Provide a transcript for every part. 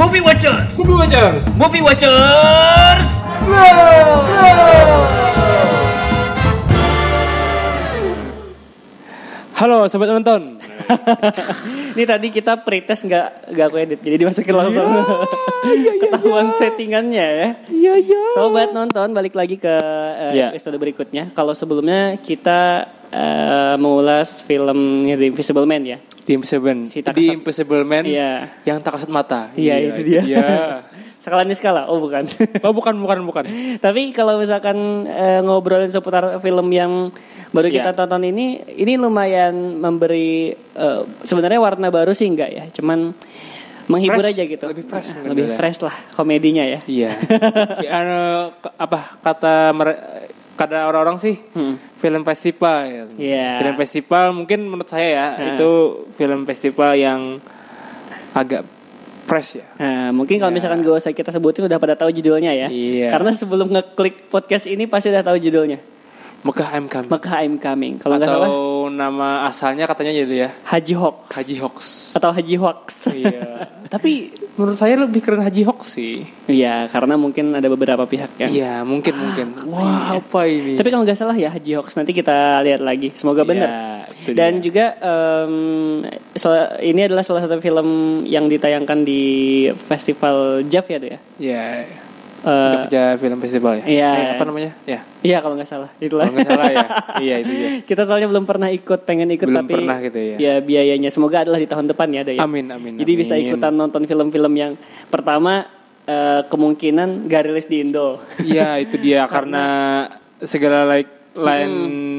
Movie Watchers. Movie Watchers. Movie Watchers. Halo sobat nonton. Ini tadi kita pretest nggak nggak aku edit, jadi dimasukin langsung. Ketahuan settingannya ya. Iya iya. Sobat nonton balik lagi ke eh, Iya. episode berikutnya. Kalau sebelumnya kita eh, mengulas film The Invisible Man ya. The Impossible. Si tak The Impossible Man. Iya. Yang tak kasat mata. Iya, itu dia. Iya. Skala ini skala, oh bukan. oh bukan bukan bukan. Tapi kalau misalkan eh, ngobrolin seputar film yang baru kita Iya. tonton ini, ini lumayan memberi eh, sebenarnya warna baru sih enggak ya, cuman menghibur Fresh, aja gitu. lebih fresh mungkin lebih fresh lah komedinya ya. Iya. Ya, anu, apa kata kata orang-orang sih Hmm. film festival. ya. Iya. Film festival mungkin menurut saya ya Nah. itu film festival yang agak fresh ya. Nah, mungkin kalau Iya. misalkan gak usah kita sebutin udah pada tahu judulnya ya. Iya. Karena sebelum ngeklik podcast ini pasti udah tahu judulnya. Mekah I'm Coming. Maka I'm coming. Kalau nggak Atau salah nama asalnya katanya jadi ya Haji Hoax. Haji Hoax. Atau Haji Hoax. iya. Tapi menurut saya lebih keren Haji Hoax sih. Iya, karena mungkin ada beberapa pihak yang Iya, mungkin mungkin. Wah, apa ini? Tapi kalau nggak salah ya Haji Hoax nanti kita lihat lagi. Semoga benar. Iya, itu Dan dia. juga sel- ini adalah salah satu film yang ditayangkan di festival JAV ya, tuh ya. Iya. Eh, Jogja Film Festival ya. iya. Eh, apa namanya? Ya. Iya kalau nggak salah itulah. Kalau nggak salah ya. iya itu dia. kita soalnya belum pernah ikut, pengen ikut Belum tapi pernah gitu ya. ya biayanya semoga adalah di tahun depan ya, ada ya. Amin amin. Jadi bisa ikutan nonton film-film yang pertama eh, kemungkinan gak rilis di Indo. Iya itu dia karena segala like lain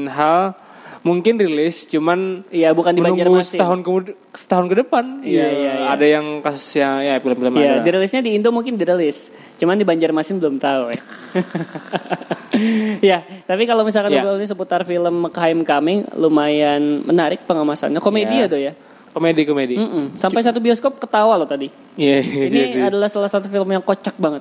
hal mungkin rilis cuman Iya bukan di menunggu Banjarmasin. setahun kemudian setahun ke depan. Iya, iya, iya. Ada yang kasusnya ya film-film Iya, ada. dirilisnya di Indo mungkin dirilis. Cuman di Banjarmasin belum tahu ya. ya, tapi kalau misalkan Ya. ngobrolin seputar film Mekahim Coming lumayan menarik pengemasannya. Komedi Ya. ya tuh ya. Komedi komedi. Mm-mm. Sampai satu bioskop ketawa loh tadi. Iya iya Ini iya, iya. adalah salah satu film yang kocak banget.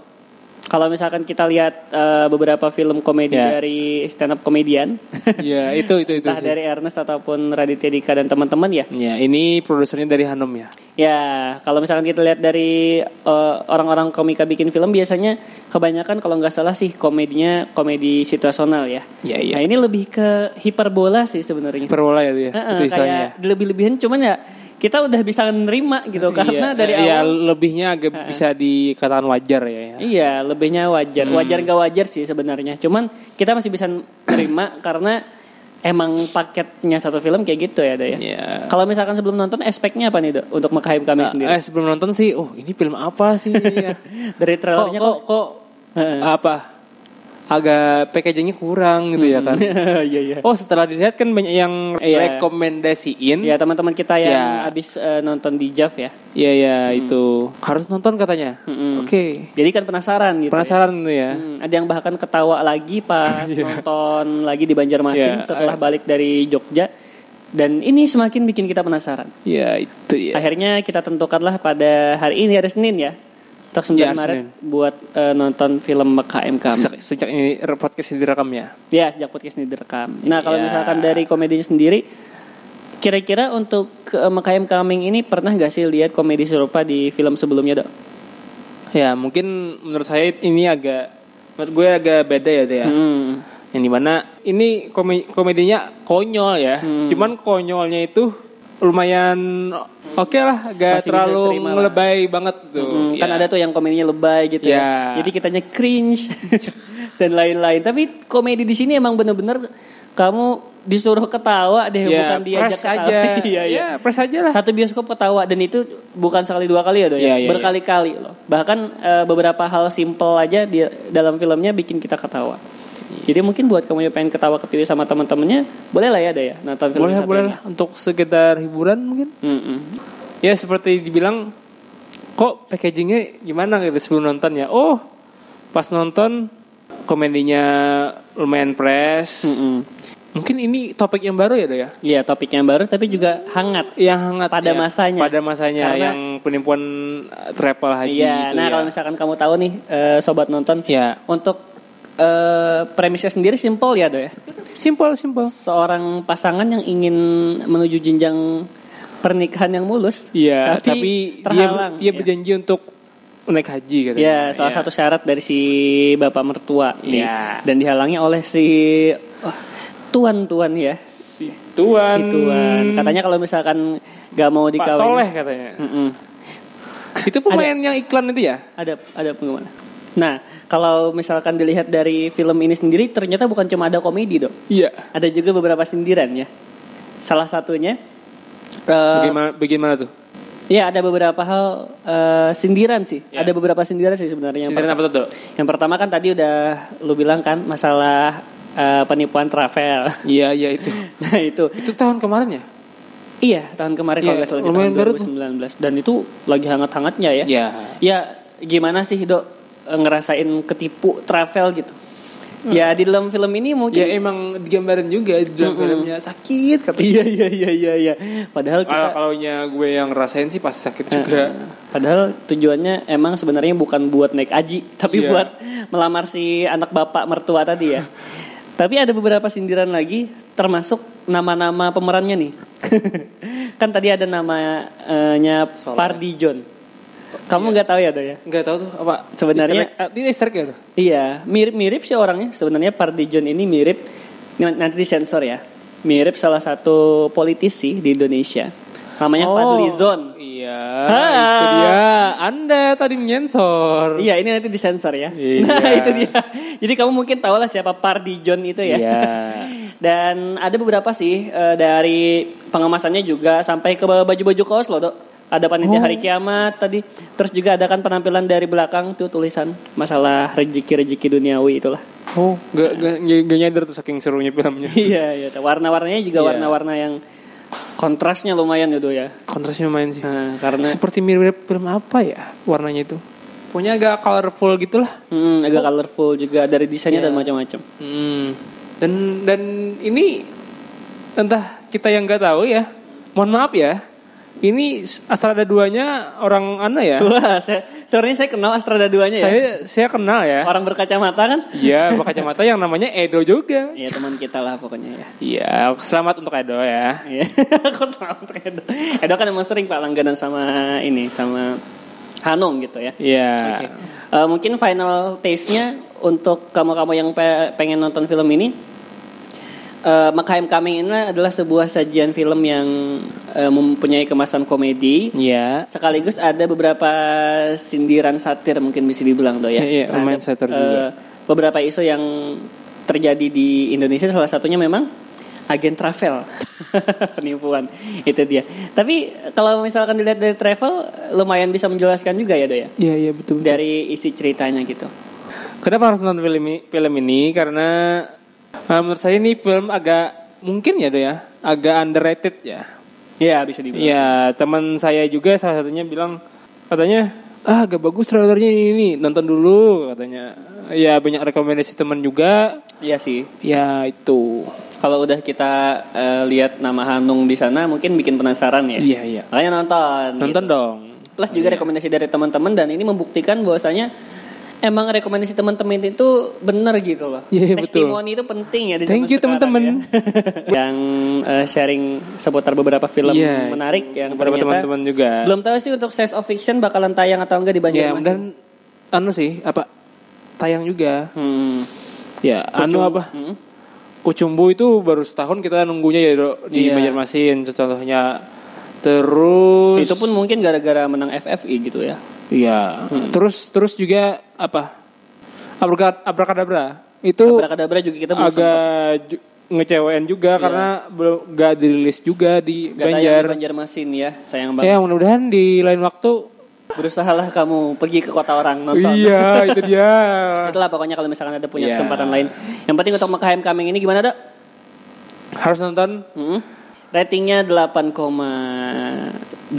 Kalau misalkan kita lihat eh, beberapa film komedi Ya. dari stand up komedian, Iya itu itu itu. entah sih. dari Ernest ataupun Raditya Dika dan teman-teman ya. Ya, ini produsernya dari Hanum ya. Ya, kalau misalkan kita lihat dari eh, orang-orang komika bikin film biasanya kebanyakan kalau nggak salah sih komedinya komedi situasional ya. Iya, iya. Nah ini lebih ke hiperbola sih sebenarnya. Perbola ya, dia. Heeh, itu istilahnya. kayak lebih-lebihan cuman ya kita udah bisa nerima gitu karena Iya, dari iya, awal lebihnya agak bisa dikatakan wajar ya. ya. Iya, lebihnya wajar. Hmm. Wajar gak wajar sih sebenarnya. Cuman kita masih bisa nerima karena emang paketnya satu film kayak gitu ya, Do ya. Iya. Kalau misalkan sebelum nonton aspeknya apa nih, Do? Untuk Mekahim kami sendiri. Eh sebelum nonton sih, oh ini film apa sih? ya? Dari kok, trailernya kok, kok Heeh. apa? Agak packagingnya kurang gitu ya kan? Iya, iya. Oh setelah dilihat kan banyak yang Iya. rekomendasiin. Ya teman-teman kita yang Ya. habis eh, nonton di JAV ya. Iya ya itu harus nonton katanya. Mm-mm. Oke. Jadi kan penasaran gitu. Penasaran tuh ya. Hmm, ada yang bahkan ketawa lagi pas nonton lagi di Banjarmasin Iya. setelah balik dari Jogja. Dan ini semakin bikin kita penasaran. Iya itu ya. Akhirnya kita tentukanlah pada hari ini hari Senin ya. Untuk 9 Ya, Maret Senin. buat eh, nonton film MKM kami. Sejak, sejak ini podcast ini direkam ya. Ya, sejak podcast ini direkam. Nah, kalau Ya. misalkan dari komedinya sendiri kira-kira untuk uh, MKM Coming ini pernah gak sih lihat komedi serupa di film sebelumnya, Dok? Ya mungkin menurut saya ini agak menurut gue agak beda ya Teh ya. Hmm. Yang di mana ini kome- komedinya konyol ya. Hmm. Cuman konyolnya itu lumayan oke lah, agak Masih terlalu lah. ngelebay banget tuh. Hmm, Kan Ya. ada tuh yang komedinya lebay gitu ya. Ya. Jadi kitanya cringe dan lain-lain. Tapi komedi di sini emang bener-bener kamu disuruh ketawa deh, ya, bukan diajak press ketawa. aja. Iya, iya. Ya, press aja lah. Satu bioskop ketawa dan itu bukan sekali dua kali ya, Dok ya. Iya, iya, Berkali-kali loh. Bahkan eh, beberapa hal simple aja di dalam filmnya bikin kita ketawa. Jadi mungkin buat kamu yang pengen ketawa ketiwi sama teman-temannya, boleh lah ya, ada ya nonton film boleh boleh lah untuk sekedar hiburan mungkin. Mm-mm. Ya seperti dibilang kok packagingnya gimana gitu sebelum nonton ya. Oh pas nonton komedinya lumayan fresh. Mm-mm. Mungkin ini topik yang baru ya, Do ya? Iya, topik yang baru tapi juga hangat. Yang hangat Pada ya. masanya. Pada masanya Karena- yang penipuan travel haji Iya, gitu nah ya. kalau misalkan kamu tahu nih eh, sobat nonton, Ya. untuk eh, premisnya sendiri simple ya, Do ya. Simple, simple. Seorang pasangan yang ingin menuju jenjang pernikahan yang mulus, Iya, tapi, tapi, dia terhalang. dia ya. berjanji untuk naik haji katanya. Ya, salah Iya. satu syarat dari si bapak mertua nih. Iya. Dan dihalangi oleh si oh, tuan-tuan ya. si Tuan. Si tuan. Katanya kalau misalkan gak mau Pak dikawin. Soleh katanya. Mm-mm. Itu pemain yang iklan itu ya? Ada ada penggemar. Nah, kalau misalkan dilihat dari film ini sendiri ternyata bukan cuma ada komedi, Dok. Iya. Ada juga beberapa sindiran ya. Salah satunya eh, Bagaimana bagaimana tuh? Ya ada beberapa hal eh, sindiran sih. Ya. Ada beberapa sindiran sih sebenarnya. Yang, Sindiran apa tuh, Dok? yang pertama kan tadi udah lu bilang kan masalah eh, penipuan travel. Iya, iya itu. nah itu. itu tahun kemarin ya? Iya tahun kemarin kalau Iya, nggak salah di tahun baru tuh. 2019 dan itu lagi hangat-hangatnya ya. Iya. Ya gimana sih dok ngerasain ketipu travel gitu? Ya di dalam film ini mungkin. Ya emang digambarin juga di dalam filmnya sakit katanya. Iya iya iya iya iya. Padahal Kalau kita. kalau nya gue yang ngerasain sih pas sakit juga. Padahal tujuannya emang sebenarnya bukan buat naik haji, tapi Iya. buat melamar si anak bapak mertua tadi ya. tapi ada beberapa sindiran lagi, termasuk nama-nama pemerannya nih. kan tadi ada namanya Soleh. Pardi John. Kamu nggak tahu ya do ya? Enggak tahu tuh apa. Sebenarnya- itu easter egg ya? tuh? Iya, mirip-mirip sih orangnya. Sebenarnya Pardi John ini mirip nanti disensor ya. Mirip salah satu politisi di Indonesia. Namanya Fadli Zon. Iya, Ha. itu dia. Anda tadi menyensor. Iya, ini nanti disensor ya. Iya. Nah, itu dia. Jadi kamu mungkin tahu lah siapa Pardi John itu ya. Iya. Dan ada beberapa sih eh, dari pengemasannya juga sampai ke baju-baju kaos loh, Dok. Ada panitia Oh. hari kiamat tadi. Terus juga ada kan penampilan dari belakang tuh tulisan masalah rezeki-rezeki duniawi itulah. Oh, gak, gak, gak nyadar tuh saking serunya filmnya. iya, iya. Warna-warnanya juga Iya. warna-warna yang kontrasnya lumayan ya, ya. Kontrasnya lumayan sih. Nah, karena Seperti mirip film apa ya warnanya itu? Pokoknya agak colorful gitu lah. hmm, agak colorful juga dari desainnya Iya. dan macam-macam. Hmm. Dan dan ini entah kita yang nggak tahu ya. Mohon maaf ya. Ini asal ada duanya orang ana ya. Wah, saya, sebenarnya saya kenal Astrada duanya ya. saya saya kenal ya. Orang berkacamata kan? Iya, berkacamata yang namanya Edo juga. Iya teman kita lah pokoknya ya. Iya, selamat untuk Edo ya. Iya, aku selamat untuk Edo. Edo kan emang sering pak langganan sama ini sama Hanung gitu ya. Iya. Oke. Eh, mungkin final taste-nya untuk kamu-kamu yang pe- pengen nonton film ini. eh Makaim Coming ini adalah sebuah sajian film yang eh, mempunyai kemasan komedi. Iya. Sekaligus ada beberapa sindiran satir mungkin bisa dibilang do ya. Iya, iya, terhadap, lumayan satir eh, juga. beberapa isu yang terjadi di Indonesia salah satunya memang agen travel penipuan itu dia. Tapi kalau misalkan dilihat dari travel lumayan bisa menjelaskan juga ya do ya Iya, iya betul. betul. dari isi ceritanya gitu. Kenapa harus nonton film ini? Film ini karena eh, menurut saya ini film agak mungkin ya, Do ya, agak underrated ya. Iya bisa dibilang. Iya, teman saya juga salah satunya bilang katanya ah agak bagus trailernya ini, ini nonton dulu katanya. Ya banyak rekomendasi teman juga. Iya sih. Ya itu. Kalau udah kita eh, lihat nama Hanung di sana mungkin bikin penasaran ya. Iya iya. Makanya nonton. Nonton gitu. dong. Plus juga rekomendasi dari teman-teman dan ini membuktikan bahwasanya emang rekomendasi teman-teman itu bener gitu loh. Iya, iya, betul. Testimoni itu penting ya di Thank you, teman-teman. ya. yang eh, sharing seputar beberapa film Iya. menarik yang Beberapa teman-teman juga. belum tahu sih untuk Sense of Fiction bakalan tayang atau enggak di Banjarmasin. dan anu sih apa tayang juga. Hmm. Ya, anu apa? Hmm. Kucumbu itu baru setahun kita nunggunya ya Dok, di Iya. Banjarmasin contohnya. Terus Itu pun mungkin gara-gara menang FFI gitu ya. Iya. Hmm. Terus terus juga apa? Abrakad abrakadabra. Itu Abrakadabra juga kita agak ju- ngecewain juga Iya. karena belum gak dirilis juga di Gak Banjar. di Banjarmasin ya, sayang banget. Ya mudah-mudahan di lain waktu. Berusahalah kamu pergi ke kota orang nonton. iya itu dia. Itulah pokoknya kalau misalkan ada punya Iya. kesempatan lain. Yang penting untuk Makahem Coming ini gimana, Dok? Harus nonton. Hmm? Ratingnya 8,8.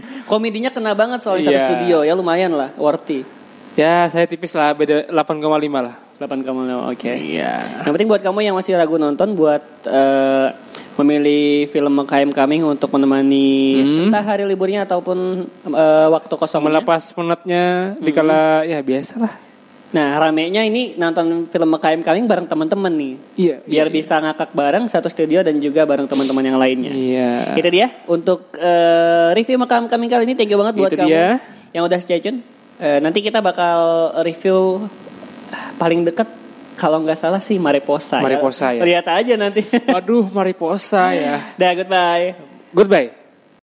Komedinya kena banget soalnya satu Iya. studio ya lumayan lah, worthy. Ya saya tipis lah beda 8,5 lah. 8,5 oke. Iya. Yang penting buat kamu yang masih ragu nonton buat eh, memilih film Makahem Coming untuk menemani Hmm. entah hari liburnya ataupun eh, waktu kosongnya. Melepas penatnya dikala ya biasalah. Nah, ramenya ini nonton film Makahem Coming bareng teman-teman nih. Iya. Biar bisa ngakak bareng satu studio dan juga bareng teman-teman yang lainnya. Iya. Itu dia untuk eh, review Makahem Coming kali ini thank you banget buat Itu kamu dia. yang udah stay tune. Eh, nanti kita bakal review paling deket kalau nggak salah sih Mariposa. Mariposa, ya. Lihat aja nanti. Waduh, mariposa ya. Dah goodbye. Goodbye.